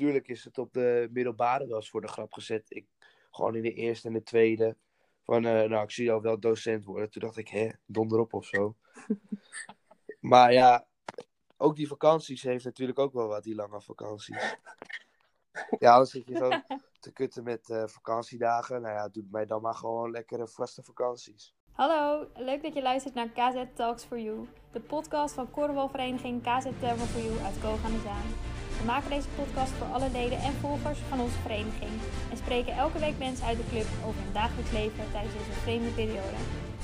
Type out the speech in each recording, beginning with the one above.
tuurlijk is het op de middelbare wel eens voor de grap gezet. Ik, gewoon in de eerste en de tweede. Van, eh, nou, ik zie jou wel docent worden. Toen dacht ik, hè, donder op of zo. maar ja, ook die vakanties heeft natuurlijk ook wel wat, die lange vakanties. Ja, dan zit je zo te kutten met eh, vakantiedagen. Nou ja, doe mij dan maar gewoon lekkere vaste vakanties. Hallo, leuk dat je luistert naar KZ Talks for You, de podcast van korfbalvereniging KZ Thermal for You uit Koog aan de Zaan. We maken deze podcast voor alle leden en volgers van onze vereniging en spreken elke week mensen uit de club over hun dagelijks leven tijdens deze vreemde periode.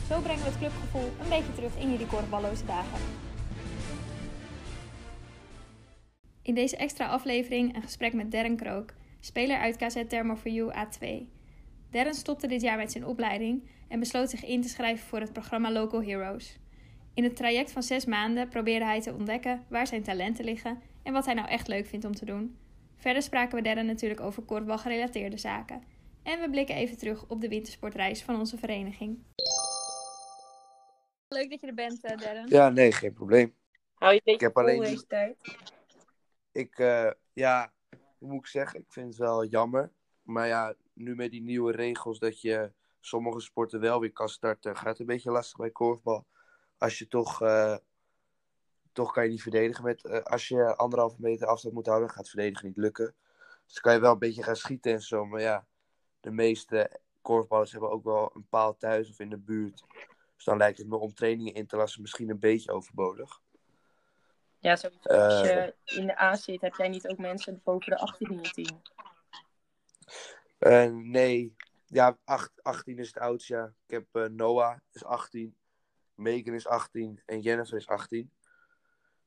Zo brengen we het clubgevoel een beetje terug in jullie korfballoze dagen. In deze extra aflevering een gesprek met Darren Krook, speler uit KZ Thermal for You A2. Darren stopte dit jaar met zijn opleiding en besloot zich in te schrijven voor het programma Local Heroes. In het traject van zes maanden probeerde hij te ontdekken waar zijn talenten liggen en wat hij nou echt leuk vindt om te doen. Verder spraken we Darren natuurlijk over korfbal gerelateerde zaken. En we blikken even terug op de wintersportreis van onze vereniging. Leuk dat je er bent, eh, Darren. Ja, nee, geen probleem. Hou je Ik heb alleen deze tijd? Ik, eh, ja, hoe moet ik zeggen? Ik vind het wel jammer. Maar ja, nu met die nieuwe regels dat je sommige sporten wel weer kan starten, gaat het een beetje lastig bij korfbal. Als je toch, eh, toch kan je niet verdedigen met, eh, als je anderhalve meter afstand moet houden, gaat verdedigen niet lukken. Dus dan kan je wel een beetje gaan schieten en zo. Maar ja, de meeste korfballers hebben ook wel een paal thuis of in de buurt. Dus dan lijkt het me om trainingen in te lassen misschien een beetje overbodig. Ja, sowieso. Als Eh. je in de A zit, heb jij niet ook mensen boven de 18 in je team? Eh, nee, ja, acht- 18 is het oudste. Ja. Ik heb eh, Noah, is 18. Megan is 18. En Jennifer is 18.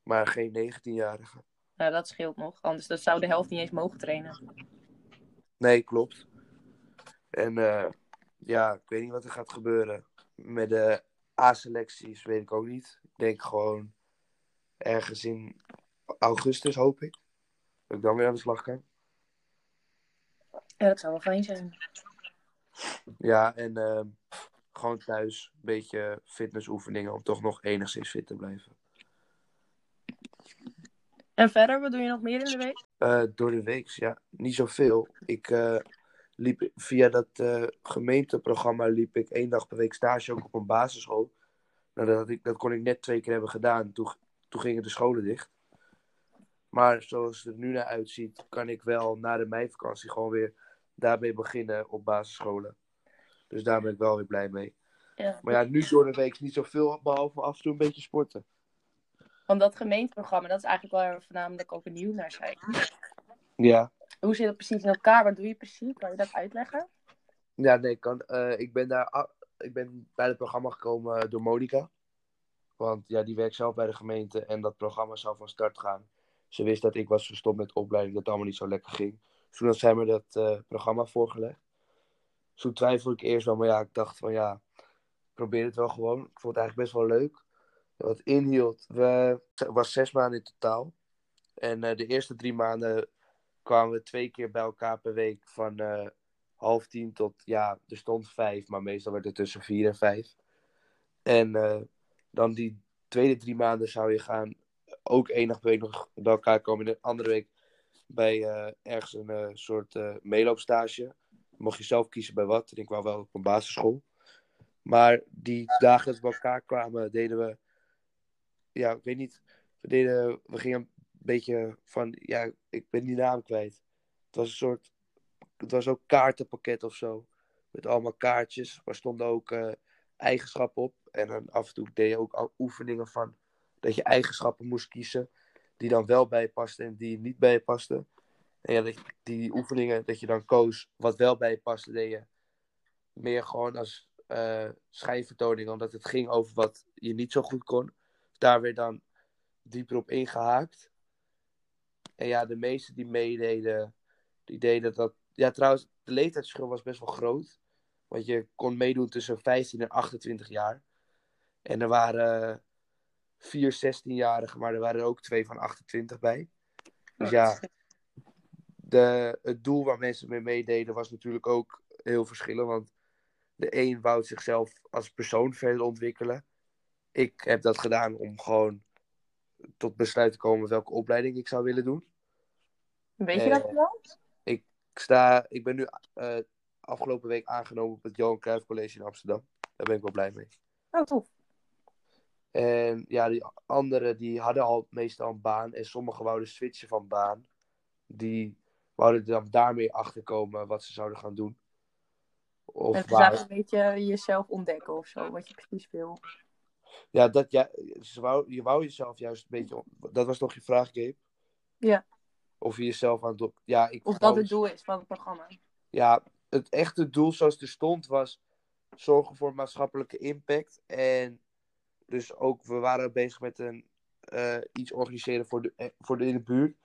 Maar geen 19-jarige. Nou, dat scheelt nog. Anders dat zou de helft niet eens mogen trainen. Nee, klopt. En eh, ja, ik weet niet wat er gaat gebeuren. Met de A-selecties weet ik ook niet. Ik denk gewoon ergens in augustus, hoop ik. Dat ik dan weer aan de slag kan. Ja, dat zou wel fijn zijn. Ja, en ehm, gewoon thuis een beetje fitnessoefeningen om toch nog enigszins fit te blijven. En verder, wat doe je nog meer in de week? Eh, door de week, ja, niet zoveel. Ik eh, liep via dat eh, gemeenteprogramma liep ik één dag per week stage ook op een basisschool. Nou, dat, had ik, dat kon ik net twee keer hebben gedaan. Toen, toen gingen de scholen dicht. Maar zoals het er nu naar uitziet, kan ik wel na de meivakantie gewoon weer daarmee beginnen op basisscholen. Dus daar ben ik wel weer blij mee. Ja. Maar ja, nu door de week niet zoveel, behalve af en toe een beetje sporten. Want dat gemeenteprogramma, dat is eigenlijk wel waar we voornamelijk ook benieuwd naar zijn. Ja. Hoe zit dat precies in elkaar? Wat doe je precies? Kan je dat uitleggen? Ja, nee, kan, eh, ik ben daar ik ben bij het programma gekomen eh, door Monica. Want ja, die werkt zelf bij de gemeente en dat programma zou van start gaan. Ze wist dat ik was gestopt met opleiding, dat het allemaal niet zo lekker ging. Toen had zij me dat eh, programma voorgelegd. Toen twijfelde ik eerst wel, maar ja, ik dacht van ja, ik probeer het wel gewoon. Ik vond het eigenlijk best wel leuk. Wat inhield, we, was zes maanden in totaal. En eh, de eerste drie maanden kwamen we twee keer bij elkaar per week van eh, half tien tot, ja, er stond vijf, maar meestal werd het tussen vier en vijf. En eh, dan die tweede drie maanden zou je gaan, ook één dag per week nog bij elkaar komen. En de andere week bij ergens een soort meeloopstage. Mocht je zelf kiezen bij wat. En ik wou wel op een basisschool. Maar die dagen dat we bij elkaar kwamen, deden we, ja, ik weet niet, we, deden, we gingen een beetje van, ja, ik ben die naam kwijt. Het was een soort het was ook kaartenpakket of zo. Met allemaal kaartjes. Waar stonden ook eh, eigenschappen op. En dan af en toe deed je ook oefeningen van. Dat je eigenschappen moest kiezen. Die dan wel bij pasten en die niet bij pasten. En ja, je- die oefeningen dat je dan koos. Wat wel bij paste, deed je meer gewoon als eh schijnvertoning. Omdat het ging over wat je niet zo goed kon. Daar weer dan dieper op ingehaakt. En ja, de meesten die meededen. Die deden dat ja, trouwens, de leeftijdsverschil was best wel groot. Want je kon meedoen tussen 15 en 28 jaar. En er waren vier 16-jarigen, maar er waren er ook twee van 28 bij. Dus ja, de, het doel waar mensen mee meededen was natuurlijk ook heel verschillend. Want de een wou zichzelf als persoon verder ontwikkelen. Ik heb dat gedaan om gewoon tot besluit te komen welke opleiding ik zou willen doen. Weet je Eh, dat wel? Ik, sta, ik ben nu eh, afgelopen week aangenomen op het Johan Cruijff College in Amsterdam. Daar ben ik wel blij mee. Oh, tof. En ja, die anderen die hadden al meestal een baan. En sommigen wouden switchen van baan. Die wouden dan daarmee achterkomen wat ze zouden gaan doen. Of En het is waar, eigenlijk een beetje jezelf ontdekken of zo, wat je precies wil. Ja, dat, ja wou, je wou jezelf juist een beetje... Dat was toch je vraag, Gabe? Ja. Of je jezelf aan het... Ja, ik Of dat het doel is van het programma. ja, het echte doel zoals het er stond was zorgen voor maatschappelijke impact. En dus ook, we waren bezig met een, eh, iets organiseren voor de, eh, voor de in de buurt.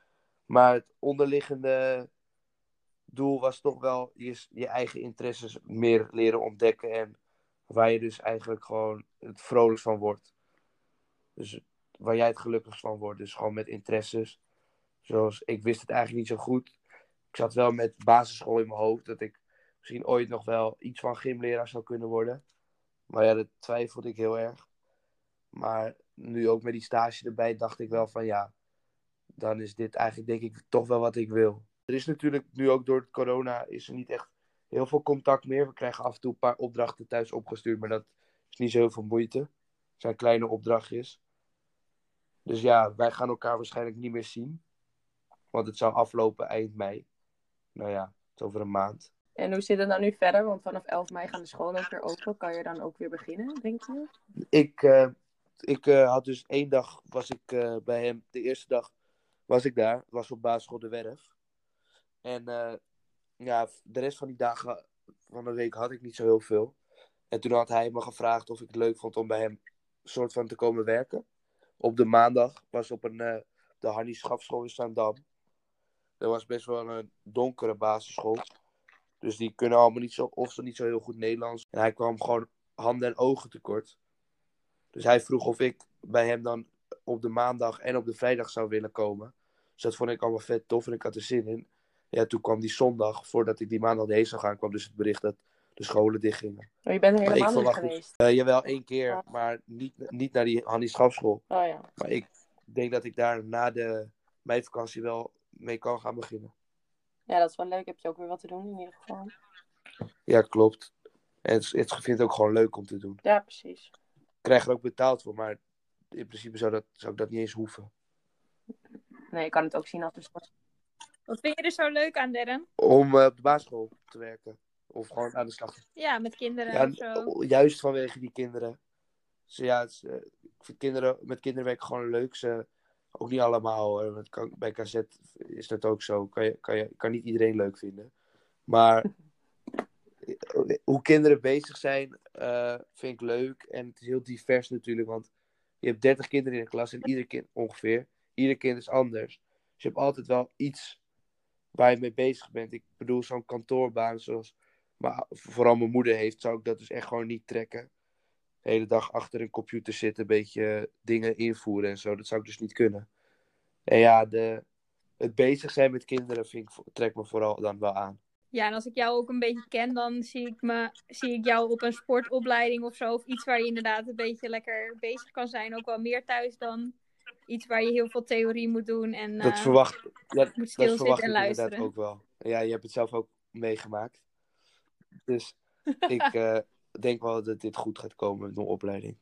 Maar het onderliggende doel was toch wel je, je eigen interesses meer leren ontdekken. En waar je dus eigenlijk gewoon het vrolijkst van wordt. Dus waar jij het gelukkigst van wordt. Dus gewoon met interesses. Zoals, ik wist het eigenlijk niet zo goed. Ik zat wel met basisschool in mijn hoofd dat ik misschien ooit nog wel iets van gymleraar zou kunnen worden. Maar ja, dat twijfelde ik heel erg. Maar nu ook met die stage erbij dacht ik wel van ja, dan is dit eigenlijk denk ik toch wel wat ik wil. Er is natuurlijk nu ook door corona is er niet echt heel veel contact meer. We krijgen af en toe een paar opdrachten thuis opgestuurd, maar dat is niet zo heel veel moeite. Het zijn kleine opdrachtjes. Dus ja, wij gaan elkaar waarschijnlijk niet meer zien. Want het zou aflopen eind mei. Nou ja, het is over een maand. En hoe zit het nou nu verder? Want vanaf 11 mei gaan de scholen ook weer open. Kan je dan ook weer beginnen, denk je? Ik, eh, ik eh, had dus één dag was ik eh, bij hem. De eerste dag was ik daar. Was op basisschool De Werf. En eh, ja, de rest van die dagen van de week had ik niet zo heel veel. En toen had hij me gevraagd of ik het leuk vond om bij hem soort van te komen werken. Op de maandag was op een, eh, de Hannie Schafschool in Zaandam. Dat was best wel een donkere basisschool. Dus die kunnen allemaal niet zo, of zo niet zo heel goed Nederlands. En hij kwam gewoon handen en ogen tekort. Dus hij vroeg of ik bij hem dan op de maandag en op de vrijdag zou willen komen. Dus dat vond ik allemaal vet tof en ik had er zin in. Ja, toen kwam die zondag, voordat ik die maandag heen zou gaan, kwam dus het bericht dat de scholen dichtgingen. Oh, je bent er helemaal niet verwacht het. geweest. Eh, jawel, één keer, maar niet, niet naar die Hannie Schafschool. Oh ja. Maar ik denk dat ik daar na de meivakantie wel mee kan gaan beginnen. Ja, dat is wel leuk. Heb je ook weer wat te doen in ieder geval. Ja, klopt. En het, het vind ik ook gewoon leuk om te doen. Ja, precies. Ik krijg er ook betaald voor, maar in principe zou, dat, zou ik dat niet eens hoeven. Nee, ik kan het ook zien als een soort... Wat vind je er zo leuk aan, Darren? Om eh, op de basisschool te werken. Of gewoon aan de slag. Ja, met kinderen Ja, of zo. juist vanwege die kinderen. Dus ja, het is, eh, ik vind kinderen, met kinderen werken gewoon leuk. Ze, ook niet allemaal kan- Bij KZ is dat ook zo. Kan je, kan je kan niet iedereen leuk vinden. Maar eh, hoe kinderen bezig zijn, eh, vind ik leuk. En het is heel divers natuurlijk. Want je hebt 30 kinderen in de klas en ieder kind ongeveer. Ieder kind is anders. Dus je hebt altijd wel iets waar je mee bezig bent. Ik bedoel, zo'n kantoorbaan zoals maar vooral mijn moeder heeft, zou ik dat dus echt gewoon niet trekken. De hele dag achter een computer zitten, een beetje dingen invoeren en zo. Dat zou ik dus niet kunnen. En ja, de, het bezig zijn met kinderen vind ik, trekt me vooral dan wel aan. Ja, en als ik jou ook een beetje ken, dan zie ik, me, zie ik jou op een sportopleiding of zo. Of iets waar je inderdaad een beetje lekker bezig kan zijn. Ook wel meer thuis dan iets waar je heel veel theorie moet doen. En, Dat eh, verwacht, ja, moet dat stilzitten verwacht en ik inderdaad luisteren. ook wel. Ja, je hebt het zelf ook meegemaakt. Dus ik eh, denk wel dat dit goed gaat komen met mijn opleiding.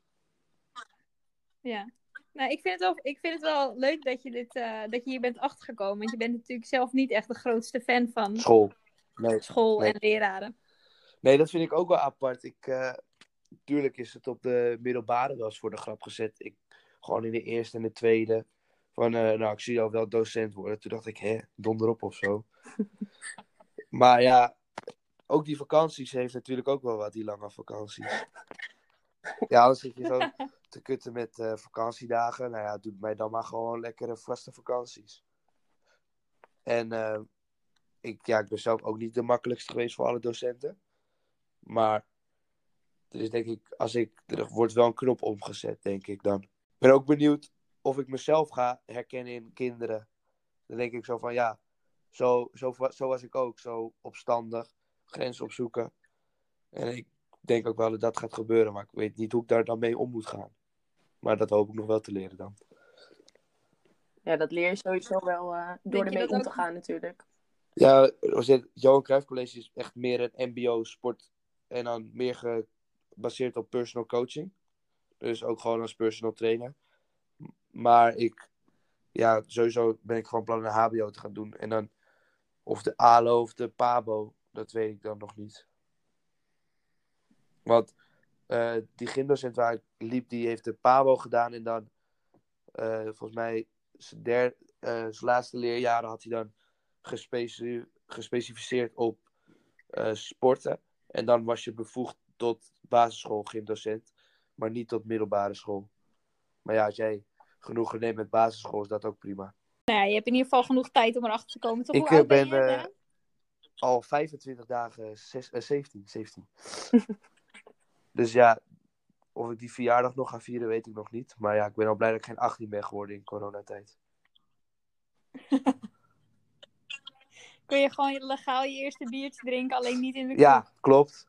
Ja. Nou, ik vind, het wel, ik vind het wel leuk dat je, dit, eh, dat je hier bent achtergekomen. Want je bent natuurlijk zelf niet echt de grootste fan van School. Nee, school nee. en leraren. Nee, dat vind ik ook wel apart. Ik, tuurlijk is het op de middelbare wel eens voor de grap gezet. Ik, gewoon in de eerste en de tweede. Van, eh, nou, ik zie jou wel docent worden. Toen dacht ik, hè, donder op of zo. maar ja, ook die vakanties heeft natuurlijk ook wel wat, die lange vakanties. Ja, dan zit je zo te kutten met eh, vakantiedagen. Nou ja, doe mij dan maar gewoon lekkere vaste vakanties. En eh, ik, ja, ik ben zelf ook niet de makkelijkste geweest voor alle docenten. Maar er is denk ik, als ik, er wordt wel een knop omgezet, denk ik dan. Ik ben ook benieuwd of ik mezelf ga herkennen in kinderen. Dan denk ik zo van, ja, zo, zo, zo was ik ook. Zo opstandig, grenzen opzoeken. En ik denk ook wel dat dat gaat gebeuren, maar ik weet niet hoe ik daar dan mee om moet gaan. Maar dat hoop ik nog wel te leren dan. Ja, dat leer je sowieso wel uh, door ermee om te gaan natuurlijk. Ja, het Johan Cruijff College is echt meer een mbo sport en dan meer gebaseerd op personal coaching. Dus ook gewoon als personal trainer. Maar ik, ja, sowieso ben ik gewoon plan een hbo te gaan doen. En dan, of de ALO of de PABO, dat weet ik dan nog niet. Want eh, die gymdocent waar ik liep, die heeft de PABO gedaan. En dan, eh, volgens mij, zijn, eh, zijn laatste leerjaren had hij dan gespeci gespecificeerd op sporten. En dan was je bevoegd tot basisschool gymdocent, maar niet tot middelbare school. Maar ja, als jij genoegen neemt met basisschool, is dat ook prima. Nou ja, je hebt in ieder geval genoeg tijd om erachter te komen. Toch? Ik, Hoe eh, oud ben, ben, je? eh? Al 25 dagen, zes, eh, 17, 17. dus ja, of ik die verjaardag nog ga vieren, weet ik nog niet. Maar ja, ik ben al blij dat ik geen 18 ben geworden in coronatijd. Kun je gewoon legaal je eerste biertje drinken, alleen niet in de Ja, kroeg? klopt.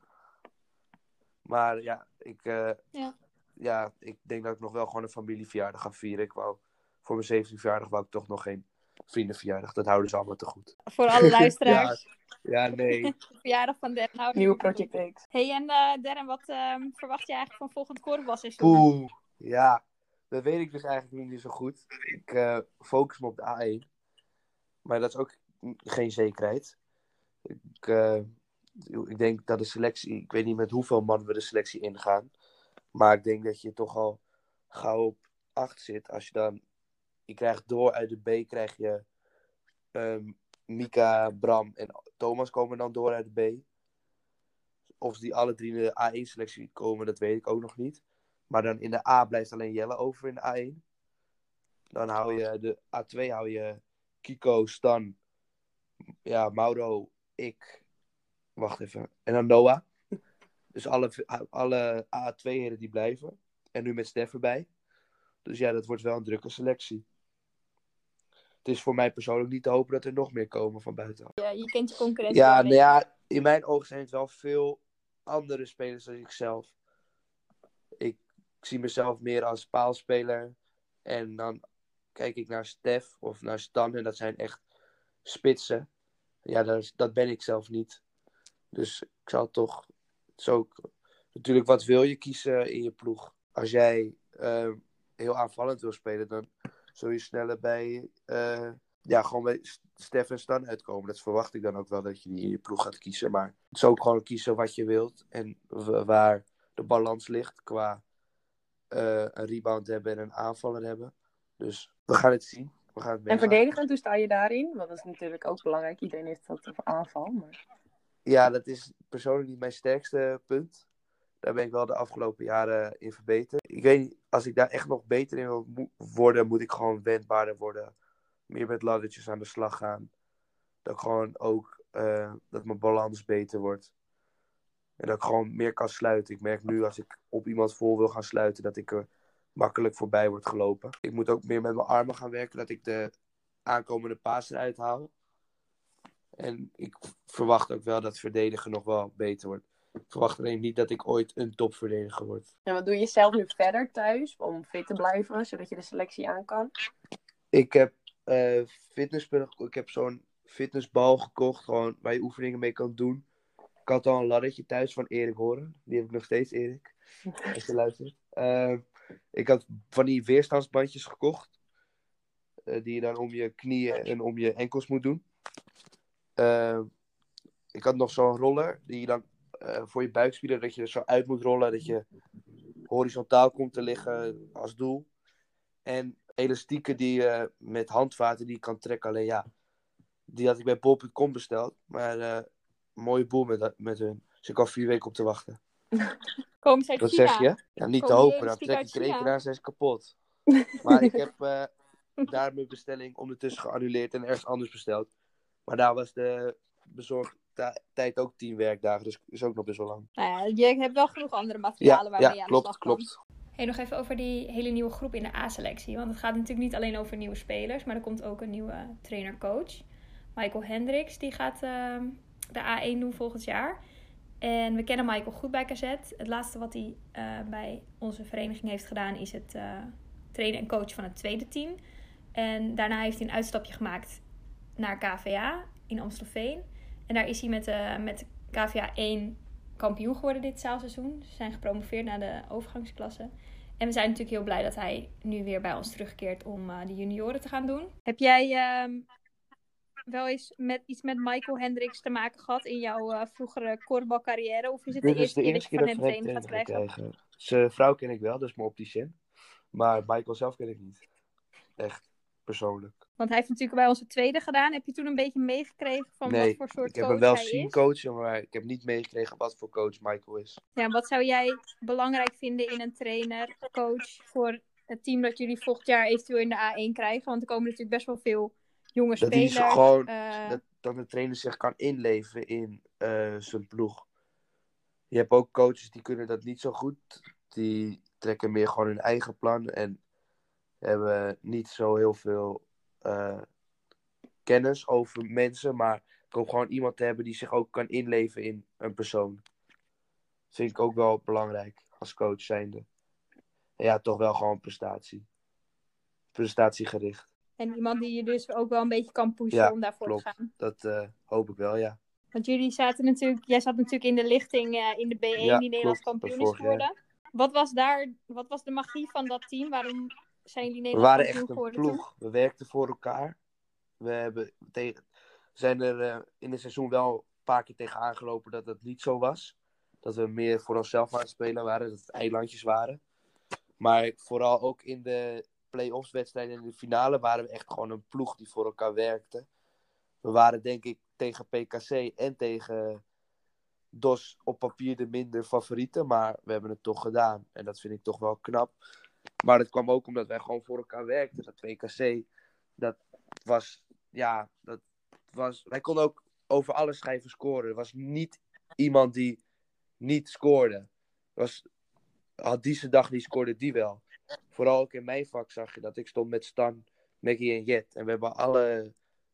Maar ja, ik, eh, Ja. ja, ik denk dat ik nog wel gewoon een familieverjaardag ga vieren. Ik wou, voor mijn 17 verjaardag wou ik toch nog geen vriendenverjaardag. Dat houden ze allemaal te goed. Voor alle luisteraars. Ja, nee. De verjaardag van Darren. houden Nieuwe. Project X. Hey, en eh Darren, wat ehm, verwacht je eigenlijk van volgend korfbalseizoen? Poeh. Ja, dat weet ik dus eigenlijk nog niet zo goed. Ik eh, focus me op de A1. Maar dat is ook geen zekerheid. Ik, eh, ik denk dat de selectie... Ik weet niet met hoeveel man we de selectie ingaan. Maar ik denk dat je toch al gauw op 8 zit. Als je dan... Je krijgt door uit de B, krijg je... ehm, Mika, Bram en Thomas komen dan door uit de B. Of die alle drie in de A1-selectie komen, dat weet ik ook nog niet. Maar dan in de A blijft alleen Jelle over in de A1. Dan hou je de A2 hou je Kiko, Stan, ja, Mauro, ik. Wacht even. En dan Noah. Dus alle, alle A2-heren die blijven. En nu met Stef erbij. Dus ja, dat wordt wel een drukke selectie. Het is voor mij persoonlijk niet te hopen dat er nog meer komen van buitenaf. Ja, je kent je concurrentie Ja, nou ja, in mijn ogen zijn het wel veel andere spelers dan ikzelf. Ik zie mezelf meer als paalspeler. En dan kijk ik naar Stef of naar Stan. En dat zijn echt spitsen. Ja, dat, dat ben ik zelf niet. Dus ik zal toch... Het is ook, natuurlijk, wat wil je kiezen in je ploeg? Als jij eh, heel aanvallend wil spelen, dan zul je sneller bij... eh, ja, gewoon bij Stef en Stan uitkomen. Dat verwacht ik dan ook wel dat je die in je ploeg gaat kiezen. Maar het is ook gewoon kiezen wat je wilt. En waar de balans ligt qua eh, een rebound hebben en een aanvaller hebben. Dus we gaan het zien. We gaan het En verdedigend, hoe sta je daarin? Want dat is natuurlijk ook belangrijk. Iedereen heeft het over aanval. Maar... Ja, dat is persoonlijk niet mijn sterkste punt. Daar ben ik wel de afgelopen jaren in verbeterd. Ik weet niet, als ik daar echt nog beter in wil worden, moet ik gewoon wendbaarder worden. Meer met laddertjes aan de slag gaan. Dat ik gewoon ook, eh, dat mijn balans beter wordt. En dat ik gewoon meer kan sluiten. Ik merk nu als ik op iemand vol wil gaan sluiten, dat ik er makkelijk voorbij word gelopen. Ik moet ook meer met mijn armen gaan werken, dat ik de aankomende paas eruit haal. En ik verwacht ook wel dat verdedigen nog wel beter wordt. Ik verwacht alleen niet dat ik ooit een topverdediger word. En wat doe je zelf nu verder thuis om fit te blijven, zodat je de selectie aan kan? Ik heb eh fitnesspullen geko- Ik heb zo'n fitnessbal gekocht, gewoon waar je oefeningen mee kan doen. Ik had al een laddertje thuis van Erik Horen. Die heb ik nog steeds, Erik. Als je luistert. Eh, ik had van die weerstandsbandjes gekocht. eh, die je dan om je knieën en om je enkels moet doen. Eh, ik had nog zo'n roller die je dan eh, voor je buikspieren, dat je er zo uit moet rollen, dat je horizontaal komt te liggen als doel. En elastieken die je met handvaten die je kan trekken. Alleen ja, die had ik bij bol.com besteld. Maar eh, mooie boel met, met hun. Dus ik al vier weken op te wachten. Komen ze uit Wat China? zeg je? Ja, niet te Komen hopen. Dan trek ik er keer aan, zijn ze kapot. Maar ik heb eh, daar mijn bestelling ondertussen geannuleerd en ergens anders besteld. Maar daar was de bezorgtijd ook tien werkdagen. Dus is ook nog best wel lang. Nou ja, je hebt wel genoeg andere materialen Ja, waarmee ja je aan klopt, de slag kan. klopt. Hey, nog even over die hele nieuwe groep in de A-selectie. Want het gaat natuurlijk niet alleen over nieuwe spelers, maar er komt ook een nieuwe trainer-coach. Michael Hendricks, die gaat ehm, de A1 doen volgend jaar. En we kennen Michael goed bij KZ. Het laatste wat hij eh, bij onze vereniging heeft gedaan is het eh, trainen en coachen van het tweede team. En daarna heeft hij een uitstapje gemaakt naar KVA in Amstelveen. En daar is hij met, de, met KVA 1 kampioen geworden dit zaalseizoen. Ze zijn gepromoveerd naar de overgangsklasse. En we zijn natuurlijk heel blij dat hij nu weer bij ons terugkeert om uh, de junioren te gaan doen. Heb jij uh, wel eens met, iets met Michael Hendricks te maken gehad in jouw uh, vroegere korfbalcarrière? Of is het Dit de is eerste de keer dat je van hem training gaat krijgen? krijgen. Zijn vrouw ken ik wel, dus mijn opticien. Maar Michael zelf ken ik niet. Echt, persoonlijk. Want hij heeft natuurlijk bij onze tweede gedaan. Heb je toen een beetje meegekregen van wat voor soort ik heb coach hem wel hij zien is? coachen, maar ik heb niet meegekregen wat voor coach Michael is. Ja, wat zou jij belangrijk vinden in een trainer, coach, voor het team dat jullie volgend jaar eventueel in de A1 krijgen? Want er komen natuurlijk best wel veel jonge Dat hij spelers. gewoon- eh, dat, dat de trainer zich kan inleven in eh, zijn ploeg. Je hebt ook coaches die kunnen dat niet zo goed. Die trekken meer gewoon hun eigen plan en hebben niet zo heel veel eh, kennis over mensen. Maar ik hoop gewoon iemand te hebben die zich ook kan inleven in een persoon. Dat vind ik ook wel belangrijk als coach zijnde. En ja, toch wel gewoon prestatie. Prestatiegericht. En iemand die je dus ook wel een beetje kan pushen Ja, om daarvoor klopt. te gaan. Dat eh, hoop ik wel, ja. Want jullie zaten natuurlijk, jij zat natuurlijk in de lichting eh, in de B1 Ja, die Nederlands kampioen is geworden. Wat was daar, wat was de magie van dat team? Waarom zijn jullie We waren echt een ploeg. We werkten voor elkaar. We hebben tegen, zijn er eh, in het seizoen wel een paar keer tegen aangelopen dat het niet zo was. Dat we meer voor onszelf aan het spelen waren, dat het eilandjes waren. Maar vooral ook in de play-offs wedstrijden en in de finale waren we echt gewoon een ploeg die voor elkaar werkte. We waren denk ik tegen PKC en tegen DOS op papier de minder favorieten, maar we hebben het toch gedaan. En dat vind ik toch wel knap. Maar dat kwam ook omdat wij gewoon voor elkaar werkten. Dat PKC, dat was, ja, dat was, wij konden ook over alle schijven scoren. Er was niet iemand die niet scoorde. Was, had die zijn dag niet scoorde, die wel. Vooral ook in mijn vak zag je dat ik stond met Stan, Maggie en Jet. En we hebben alle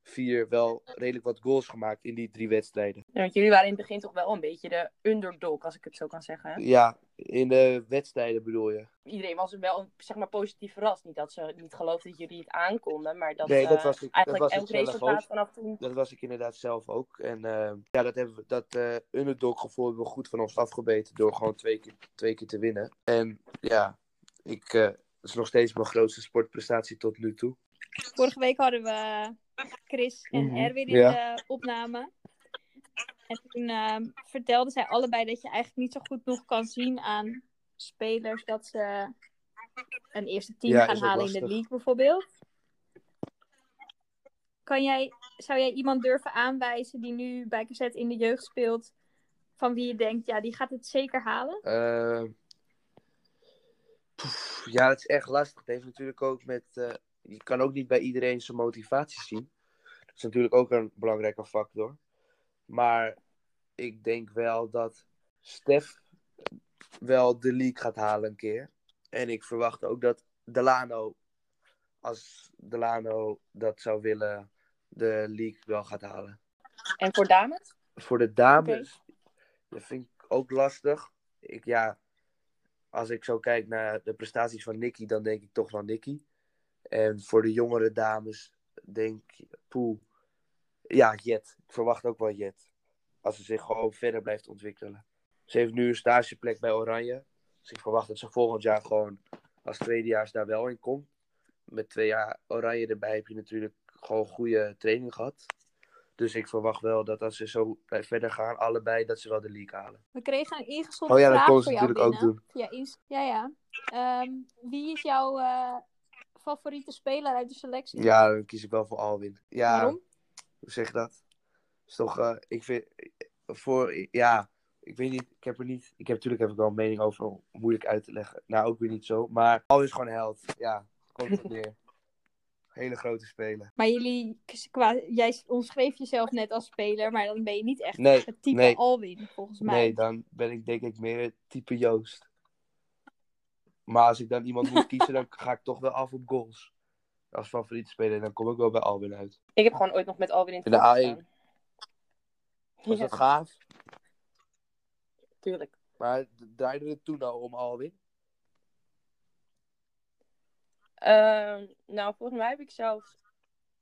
vier wel redelijk wat goals gemaakt in die drie wedstrijden. Ja, want jullie waren in het begin toch wel een beetje de underdog, als ik het zo kan zeggen. Hè? Ja, in de wedstrijden bedoel je. Iedereen was wel zeg maar, positief verrast. Niet dat ze niet geloofden dat jullie het aankonden, maar dat, Nee, dat eh, was ik- dat eigenlijk was elk resultaat ook. vanaf toen... Dat was ik inderdaad zelf ook. En eh, ja, dat, hebben we, dat eh underdog gevoel hebben we goed van ons afgebeten door gewoon twee keer, twee keer te winnen. En ja, ik, eh, dat is nog steeds mijn grootste sportprestatie tot nu toe. Vorige week hadden we Chris en Mhm, Erwin in ja. de opname. En toen ehm, vertelden zij allebei dat je eigenlijk niet zo goed nog kan zien aan spelers dat ze een eerste team Ja, gaan halen in de league bijvoorbeeld. Kan jij, zou jij iemand durven aanwijzen die nu bij KZ in de jeugd speelt, van wie je denkt, ja, die gaat het zeker halen? Eh, poef, ja, het is echt lastig. Het heeft natuurlijk ook met. eh, je kan ook niet bij iedereen zijn motivatie zien. Dat is natuurlijk ook een belangrijke factor. Maar ik denk wel dat Stef wel de league gaat halen een keer. En ik verwacht ook dat Delano, als Delano dat zou willen, de league wel gaat halen. En voor dames? Voor de dames, dat vind ik ook lastig. Ik, ja, als ik zo kijk naar de prestaties van Nicky, dan denk ik toch wel Nicky. En voor de jongere dames denk ik, poeh, ja, Jet. Ik verwacht ook wel Jet. Als ze zich gewoon verder blijft ontwikkelen. Ze heeft nu een stageplek bij Oranje. Dus ik verwacht dat ze volgend jaar gewoon als tweedejaars daar wel in komt. Met twee jaar Oranje erbij heb je natuurlijk gewoon goede training gehad. Dus ik verwacht wel dat als ze zo verder gaan, allebei, dat ze wel de league halen. We kregen een ingezonden Oh ja, dat vraag kon voor ze jou natuurlijk ook doen. Ja, ja. Ehm, wie is jouw eh, favoriete speler uit de selectie? Ja, dan kies ik wel voor Alwin. Ja, Waarom? hoe zeg je dat? Is toch, eh, ik vind, voor, ja, ik weet niet, ik heb er niet, ik heb natuurlijk heb ik wel een mening over, moeilijk uit te leggen. Nou, ook weer niet zo, maar Alwin is gewoon held. Ja, komt het neer. Hele grote speler. Maar jullie, qua, jij omschreef jezelf net als speler, maar dan ben je niet echt Nee, het type nee. Alwin, volgens mij. Nee, dan ben ik denk ik meer het type Joost. Maar als ik dan iemand moet kiezen, dan ga ik toch wel af op goals. Als favoriete speler, en dan kom ik wel bij Alwin uit. Ik heb gewoon ooit nog met Alwin in het In de veld A1. gestaan. Was Ja, dat gaaf? tuurlijk. Maar draaide het toen al om Alwin? Ehm, nou, volgens mij heb ik zelf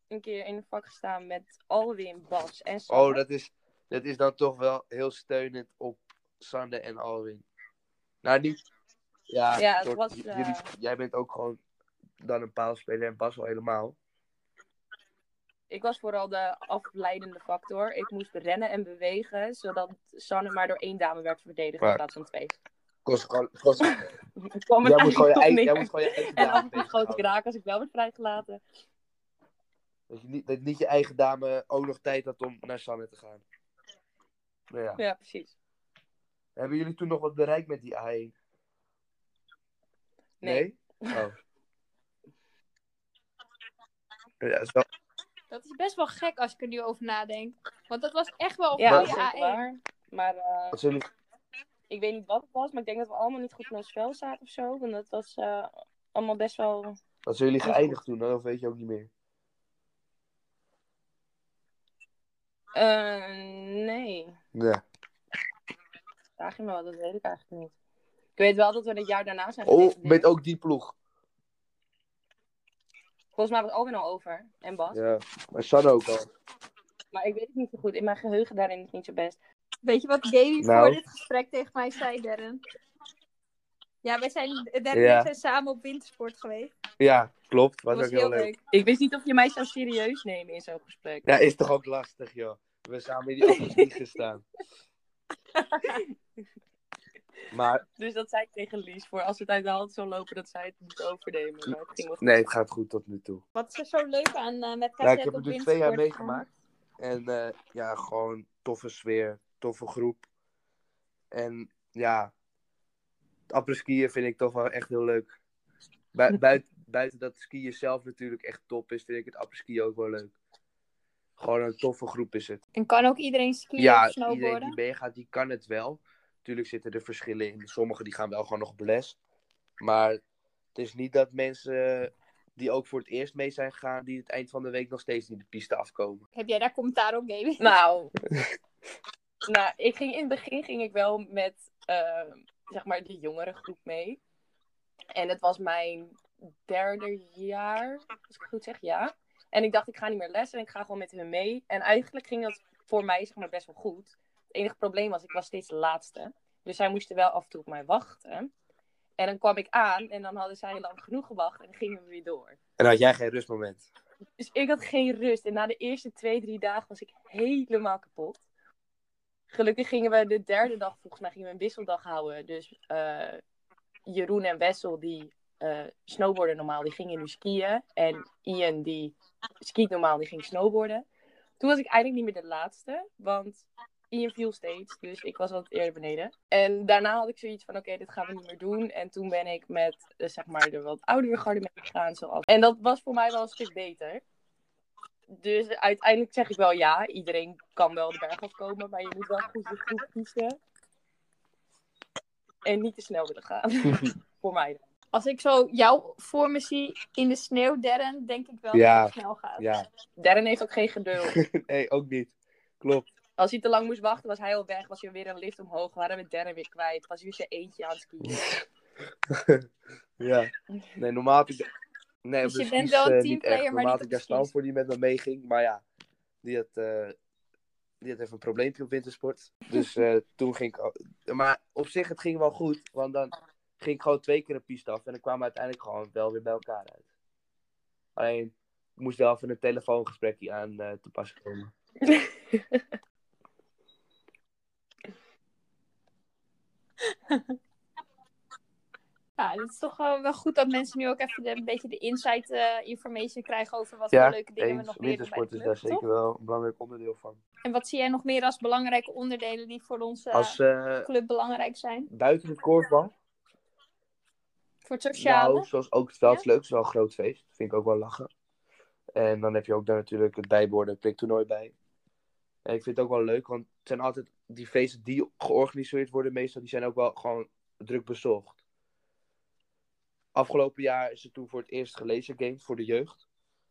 een keer in een vak gestaan met Alwin, Bas en Sanne. Oh, dat is, dat is dan toch wel heel steunend op Sander en Alwin. Nou, niet... Ja, Ja, het soort- was, j- eh, jullie, jij bent ook gewoon dan een paalspeler en Bas wel helemaal. Ik was vooral de afleidende factor. Ik moest rennen en bewegen, zodat Sanne maar door één dame werd verdedigd Maar- in plaats van twee. Kost gewoon, kost, jij, moet gewoon je eigen, jij moet gewoon je eigen En dame af en toe schoot ik bezighouden. raak als ik wel werd vrijgelaten. Dat, je niet, dat niet je eigen dame ook nog tijd had om naar Sanne te gaan. Nou ja. Ja, precies. Hebben jullie toen nog wat bereikt met die A1? Nee. Oh. Ja, dat is wel... Dat is best wel gek als ik er nu over nadenk. Want dat was echt wel een Ja, dat goede is A1. waar. Maar eh, zullen ik weet niet wat het was, maar ik denk dat we allemaal niet goed in ons vel zaten of zo. Want dat was eh, allemaal best wel... wat zijn jullie geëindigd toen? Of weet je ook niet meer? Eh, nee. Ja. Vraag je me wel, dat weet ik eigenlijk niet. Ik weet wel dat we het jaar daarna zijn Oh, met ook die ploeg. Volgens mij was Alwin al over. En Bas. Ja, maar Sanne ook al. Maar ik weet het niet zo goed. In mijn geheugen daarin is het niet zo best. Weet je wat Gaby Nou. voor dit gesprek tegen mij zei, Darren? Ja, wij zijn, Darren Ja. en ik zijn samen op wintersport geweest. Ja, klopt. Was, Dat was ook heel heel leuk. leuk. Ik wist niet of je mij zou serieus nemen in zo'n gesprek. Ja, is toch ook lastig, joh. We hebben samen in die auto's niet gestaan. Maar Dus dat zei ik tegen Lies. Voor als het uit de hand zou lopen, dat zij het moet overnemen. Maar het ging wel goed. nee, het gaat goed tot nu toe. Wat is er zo leuk aan eh, met Ja, cassette ik heb het nu twee jaar meegemaakt. En eh, ja, gewoon toffe sfeer, toffe groep. En ja, het apres-skiën vind ik toch wel echt heel leuk. Bui- buiten, buiten dat skiën zelf natuurlijk echt top is, vind ik het apres-skiën ook wel leuk. Gewoon een toffe groep is het. En kan ook iedereen skiën ja, of iedereen snowboarden? die meegaat, die kan het wel. Natuurlijk zitten er verschillen in. Sommigen die gaan wel gewoon nog op les. Maar het is niet dat mensen die ook voor het eerst mee zijn gegaan, die het eind van de week nog steeds niet de piste afkomen. Heb jij daar commentaar op, Gaby? Nou, nou ik ging, in het begin ging ik wel met eh, zeg maar de jongere groep mee. En het was mijn derde jaar, als ik het goed zeg, ja. En ik dacht, ik ga niet meer les en ik ga gewoon met hun mee. En eigenlijk ging dat voor mij zeg maar, best wel goed. Het enige probleem was, ik was steeds de laatste. Dus zij moesten wel af en toe op mij wachten. En dan kwam ik aan en dan hadden zij lang genoeg gewacht en dan gingen we weer door. En had jij geen rustmoment. Dus ik had geen rust. En na de eerste twee, drie dagen was ik helemaal kapot. Gelukkig gingen we de derde dag, volgens mij, gingen we een wisseldag houden. Dus eh, Jeroen en Wessel, die eh snowboarden normaal, die gingen nu skiën. En Ian, die skiet normaal, die ging snowboarden. Toen was ik eigenlijk niet meer de laatste, want Ian viel steeds. Dus ik was wat eerder beneden. En daarna had ik zoiets van, oké, dit gaan we niet meer doen. En toen ben ik met, eh, zeg maar, de wat oudere garde meegegaan. Zoals... En dat was voor mij wel een stuk beter. Dus uiteindelijk zeg ik wel ja, iedereen kan wel de berg afkomen, maar je moet wel goed je groep kiezen. En niet te snel willen gaan. voor mij dan. Als ik zo jou voor me zie in de sneeuw, Darren, denk ik wel Ja. dat het snel gaat. Ja, Darren heeft ook geen geduld. nee, ook niet. Klopt. Als hij te lang moest wachten, was hij al weg. Was hij weer een lift omhoog. Waren we Darren weer kwijt. Was hij weer zijn eentje aan het skiën. ja. Nee, normaal ik... Nee, Dus de je bent wel een eh, teamplayer, maar Normaal had ik daar de skis. voor die met me meeging. Maar ja, die had, eh, die had even een probleempje op wintersport. Dus eh, toen ging ik... al- Maar op zich, het ging wel goed. Want dan ging ik gewoon twee keer een piste af. En dan kwamen we uiteindelijk gewoon wel weer bij elkaar uit. Alleen, ik moest wel even een telefoongesprekje aan eh, te pas komen. Ja, het is toch wel goed dat mensen nu ook even de- een beetje de insight eh, information krijgen over wat Ja, voor leuke dingen we nog leren bij Wintersport de is daar zeker wel een belangrijk onderdeel van. En wat zie jij nog meer als belangrijke onderdelen die voor onze Als eh, club belangrijk zijn? buiten het korfbal, Voor het sociale? nou, zoals ook het veldsleuk, is wel een groot feest. Vind ik ook wel lachen. En dan heb je ook daar natuurlijk het bijborden priktoernooi bij. En ik vind het ook wel leuk, want het zijn altijd die feesten die georganiseerd worden, meestal, die zijn ook wel gewoon druk bezocht. Afgelopen jaar is er toen voor het eerst gelezen games voor de jeugd.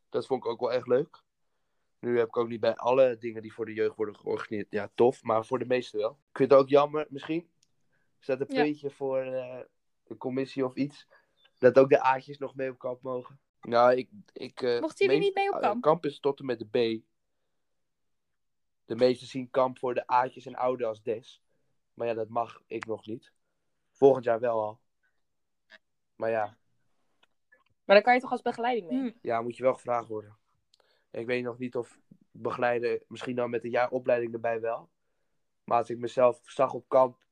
Dat vond ik ook wel echt leuk. Nu heb ik ook niet bij alle dingen die voor de jeugd worden georganiseerd. Ja, tof, maar voor de meeste wel. Ik vind het ook jammer, misschien. Is dat een Ja. puntje voor eh, de commissie of iets? Dat ook de A'tjes nog mee op kamp mogen. Nou, ik... ik eh, Mochten jullie niet mee op eh, kamp? kamp is tot en met de B. De meesten zien kamp voor de A'tjes en oude als des. Maar ja, dat mag ik nog niet. Volgend jaar wel al. Maar ja, Maar dan kan je toch als begeleiding mee? Hm. ja moet je wel gevraagd worden. Ik weet nog niet of begeleiden, misschien dan met een jaar opleiding erbij wel. Maar als ik mezelf zag op kamp,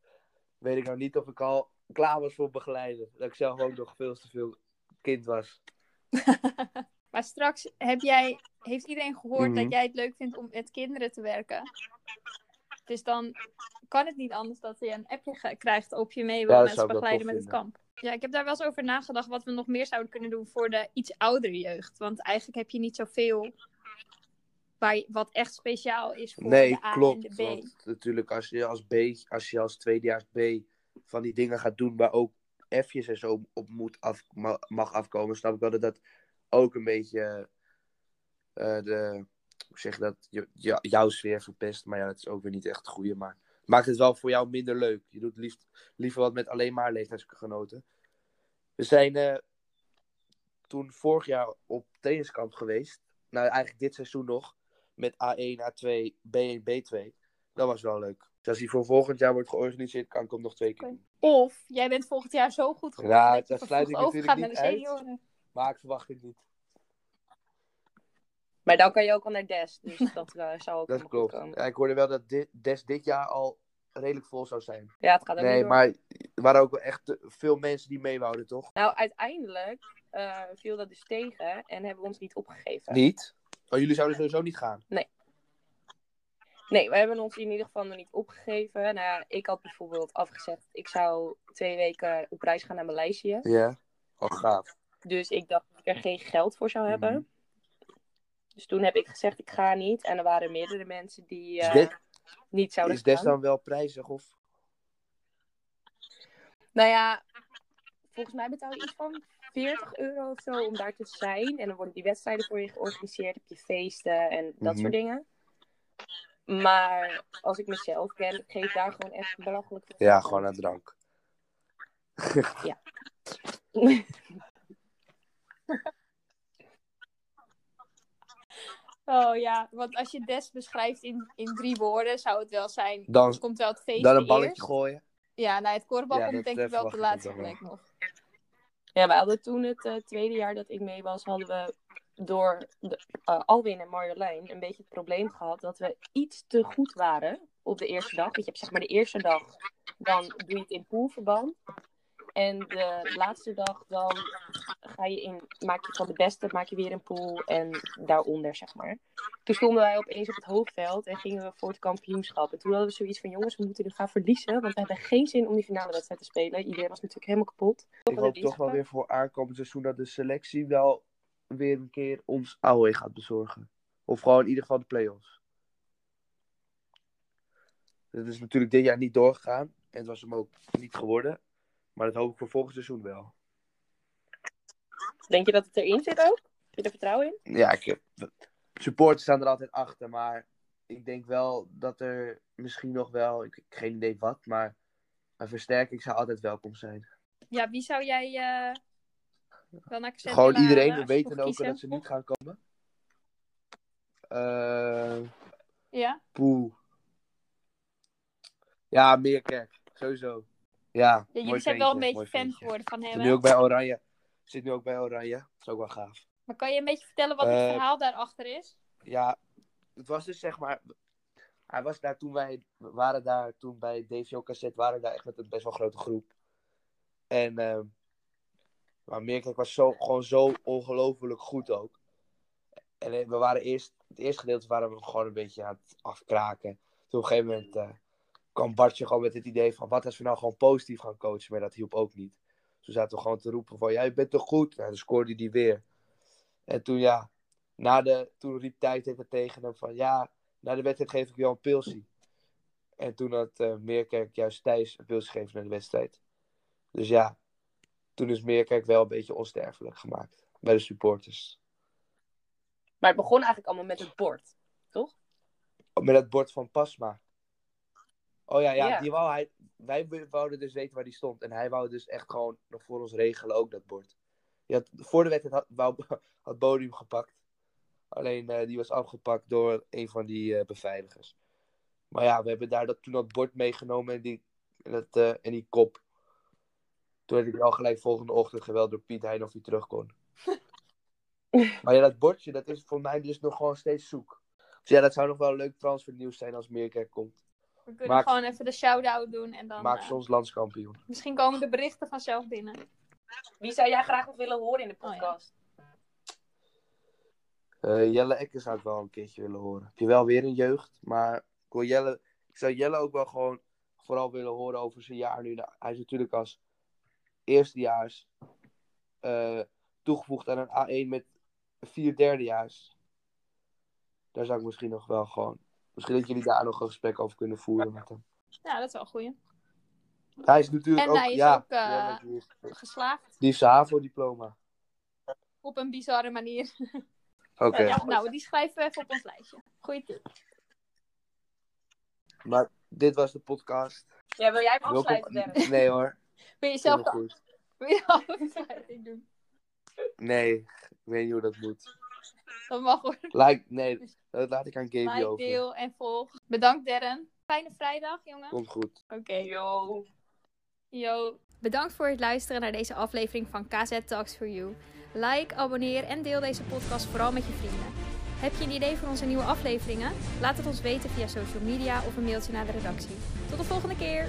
weet ik nou niet of ik al klaar was voor begeleiden. Dat ik zelf ook nog veel te veel kind was. Maar straks heb jij, heeft iedereen gehoord Mhm. dat jij het leuk vindt om met kinderen te werken. Dus dan kan het niet anders dat je een appje krijgt op je mee dat mensen begeleiden met het kamp. Ja, ik heb daar wel eens over nagedacht wat we nog meer zouden kunnen doen voor de iets oudere jeugd. Want eigenlijk heb je niet zoveel waar je- wat echt speciaal is voor Nee, de A klopt. en de B. Want natuurlijk, als je als B, als je als tweedejaars B van die dingen gaat doen waar ook F'jes en zo op moet af, ma- mag afkomen, snap ik wel dat dat ook een beetje eh, de, hoe zeg je dat, je, jouw sfeer verpest. Maar ja, dat is ook weer niet echt het goede. Maar het maakt het wel voor jou minder leuk. Je doet liever wat met alleen maar leeftijdsgenoten. We zijn eh, toen vorig jaar op tenniskamp geweest. Nou, eigenlijk dit seizoen nog. Met A1, A2, B1, B2. Dat was wel leuk. Dus als die voor volgend jaar wordt georganiseerd, kan ik hem nog twee keer doen. Of jij bent volgend jaar zo goed geworden Ja, dat sluit ik natuurlijk de niet uit. Maar ik verwacht het niet. Maar dan kan je ook al naar Des. Dus dat eh, zou ook Dat klopt. komen. Ja, ik hoorde wel dat dit, Des dit jaar al redelijk vol zou zijn. Ja, het gaat ook Nee, door. maar er waren ook wel echt veel mensen die meewouden, toch? Nou, uiteindelijk eh, viel dat dus tegen en hebben we ons niet opgegeven. Niet? Oh, jullie zouden sowieso niet gaan. Nee, we hebben ons in ieder geval nog niet opgegeven. Nou ja, ik had bijvoorbeeld afgezegd, ik zou twee weken op reis gaan naar Maleisië. Ja. Oh, gaaf. Dus ik dacht dat ik er geen geld voor zou hebben. Mhm. Dus toen heb ik gezegd, ik ga niet. En er waren meerdere mensen die eh, niet zouden Is Des gaan. dan wel prijzig? Of? Nou ja, volgens mij betaal je iets van 40 euro of zo om daar te zijn. En dan worden die wedstrijden voor je georganiseerd. Heb je feesten en dat Mhm. soort dingen. Maar als ik mezelf ken, ik geef daar gewoon echt belachelijk Ja, gewoon aan. drank. Oh ja, want als je Des beschrijft in, in drie woorden, zou het wel zijn. Dan, komt wel het feest dan een balletje eerst. gooien. Ja, nou, het korfbal Ja, komt dat, denk ik wel op de laatste plek nog. Ja, we hadden toen het eh, tweede jaar dat ik mee was, hadden we door de, eh, Alwin en Marjolein een beetje het probleem gehad dat we iets te goed waren op de eerste dag. Want je hebt zeg maar de eerste dag, dan doe je het in poolverband. En de laatste dag, dan ga je in, maak je van de beste, maak je weer een pool en daaronder, zeg maar. Toen stonden wij opeens op het hoofdveld en gingen we voor het kampioenschap. En toen hadden we zoiets van, jongens, we moeten nu gaan verliezen, want we hebben geen zin om die finale wedstrijd te spelen. Iedereen was natuurlijk helemaal kapot. Ik hoop toch wel weer voor aankomend seizoen dat de selectie wel weer een keer ons AOE gaat bezorgen. Of gewoon in ieder geval de play-offs. Dat is natuurlijk dit jaar niet doorgegaan. En het was hem ook niet geworden. Maar dat hoop ik voor volgend seizoen wel. Denk je dat het erin zit ook? Heb je er vertrouwen in? Ja, ik heb... supporters staan er altijd achter. Maar ik denk wel dat er misschien nog wel... Ik heb geen idee wat, maar... Een versterking zou altijd welkom zijn. Ja, wie zou jij eh wel naar Cassette Gewoon iedereen. We weten ook dat ze niet gaan komen. Eh... Ja? Poeh. Ja, Meerkerk. Sowieso. Ja, jullie zijn wel een beetje fan geworden van hem, Zit nu ook bij Oranje. Zit nu ook bij Oranje. Dat is ook wel gaaf. Maar kan je een beetje vertellen wat het Eh, verhaal daarachter is? Ja, het was dus zeg maar... Hij was daar toen wij... Waren daar toen bij DVO Cassette... waren daar echt met een best wel grote groep. En... ehm maar Meerkerk was zo, gewoon zo ongelooflijk goed ook. En we waren eerst... Het eerste gedeelte waren we gewoon een beetje aan het afkraken. Toen op een gegeven moment... eh, kwam Bartje gewoon met het idee van... Wat als we nou gewoon positief gaan coachen? Maar dat hielp ook niet. Toen zaten we gewoon te roepen van... Ja, je bent toch goed? En dan scoorde hij weer. En toen ja... Na de, toen riep Tijd het tegen hem van... Ja, na de wedstrijd geef ik jou een pilsie. En toen had eh, Meerkerk juist Thijs een pilsie gegeven naar de wedstrijd. Dus ja... Toen is Meerkerk wel een beetje onsterfelijk gemaakt. Bij de supporters. Maar het begon eigenlijk allemaal met het bord. Met dat bord van Pasma. Oh ja, ja, Ja. die wou hij. Wij wouden dus weten waar die stond. En hij wou dus echt gewoon nog voor ons regelen ook dat bord. Die had, voor de wedstrijd had, wou, had Bodie hem gepakt. Alleen eh, die was afgepakt door een van die eh, beveiligers. Maar ja, we hebben daar dat, toen dat bord meegenomen en die, en dat, eh, en die kop. Toen werd ik al gelijk volgende ochtend geweld door Piet Hein of hij terug kon. maar ja, dat bordje, dat is voor mij dus nog gewoon steeds zoek. Dus ja, dat zou nog wel leuk transfernieuws zijn als Meerkerk komt. We kunnen Maak- gewoon even de shout-out doen en dan... Maak eh, ze ons landskampioen. misschien komen de berichten vanzelf binnen. Wie zou jij graag nog willen horen in de Oh, ja. podcast? Eh, Jelle Ekke zou ik wel een keertje willen horen. Heb je wel weer een jeugd, maar ik, wil Jelle, ik zou Jelle ook wel gewoon vooral willen horen over zijn jaar nu. Nou, hij is natuurlijk als eerstejaars eh, toegevoegd aan een A1 met vier derdejaars. Daar zou ik misschien nog wel gewoon... Misschien dat jullie daar nog een gesprek over kunnen voeren met hem. Ja, dat is wel een goeie. Hij is natuurlijk En ook... hij is ja, ook, eh, ja, die heeft- Geslaagd die heeft zijn HAVO-diploma. op een bizarre manier. Oké, Ja, nou, die schrijven we even op ons lijstje. Goeie tip. maar dit was de podcast. Ja, wil jij hem afsluiten? Nee hoor, Wil je zelf heel de, goed. wil je de afsluiting doen? Nee, ik weet niet hoe dat moet. Dat mag hoor. Like, nee, dat laat ik aan Gaby Like, over. deel en volg. Bedankt Darren. Fijne vrijdag, jongen. Komt goed. Oké. Yo. Yo. Bedankt voor het luisteren naar deze aflevering van KZ Talks for You. Like, abonneer en deel deze podcast vooral met je vrienden. Heb je een idee voor onze nieuwe afleveringen? Laat het ons weten via social media of een mailtje naar de redactie. Tot de volgende keer!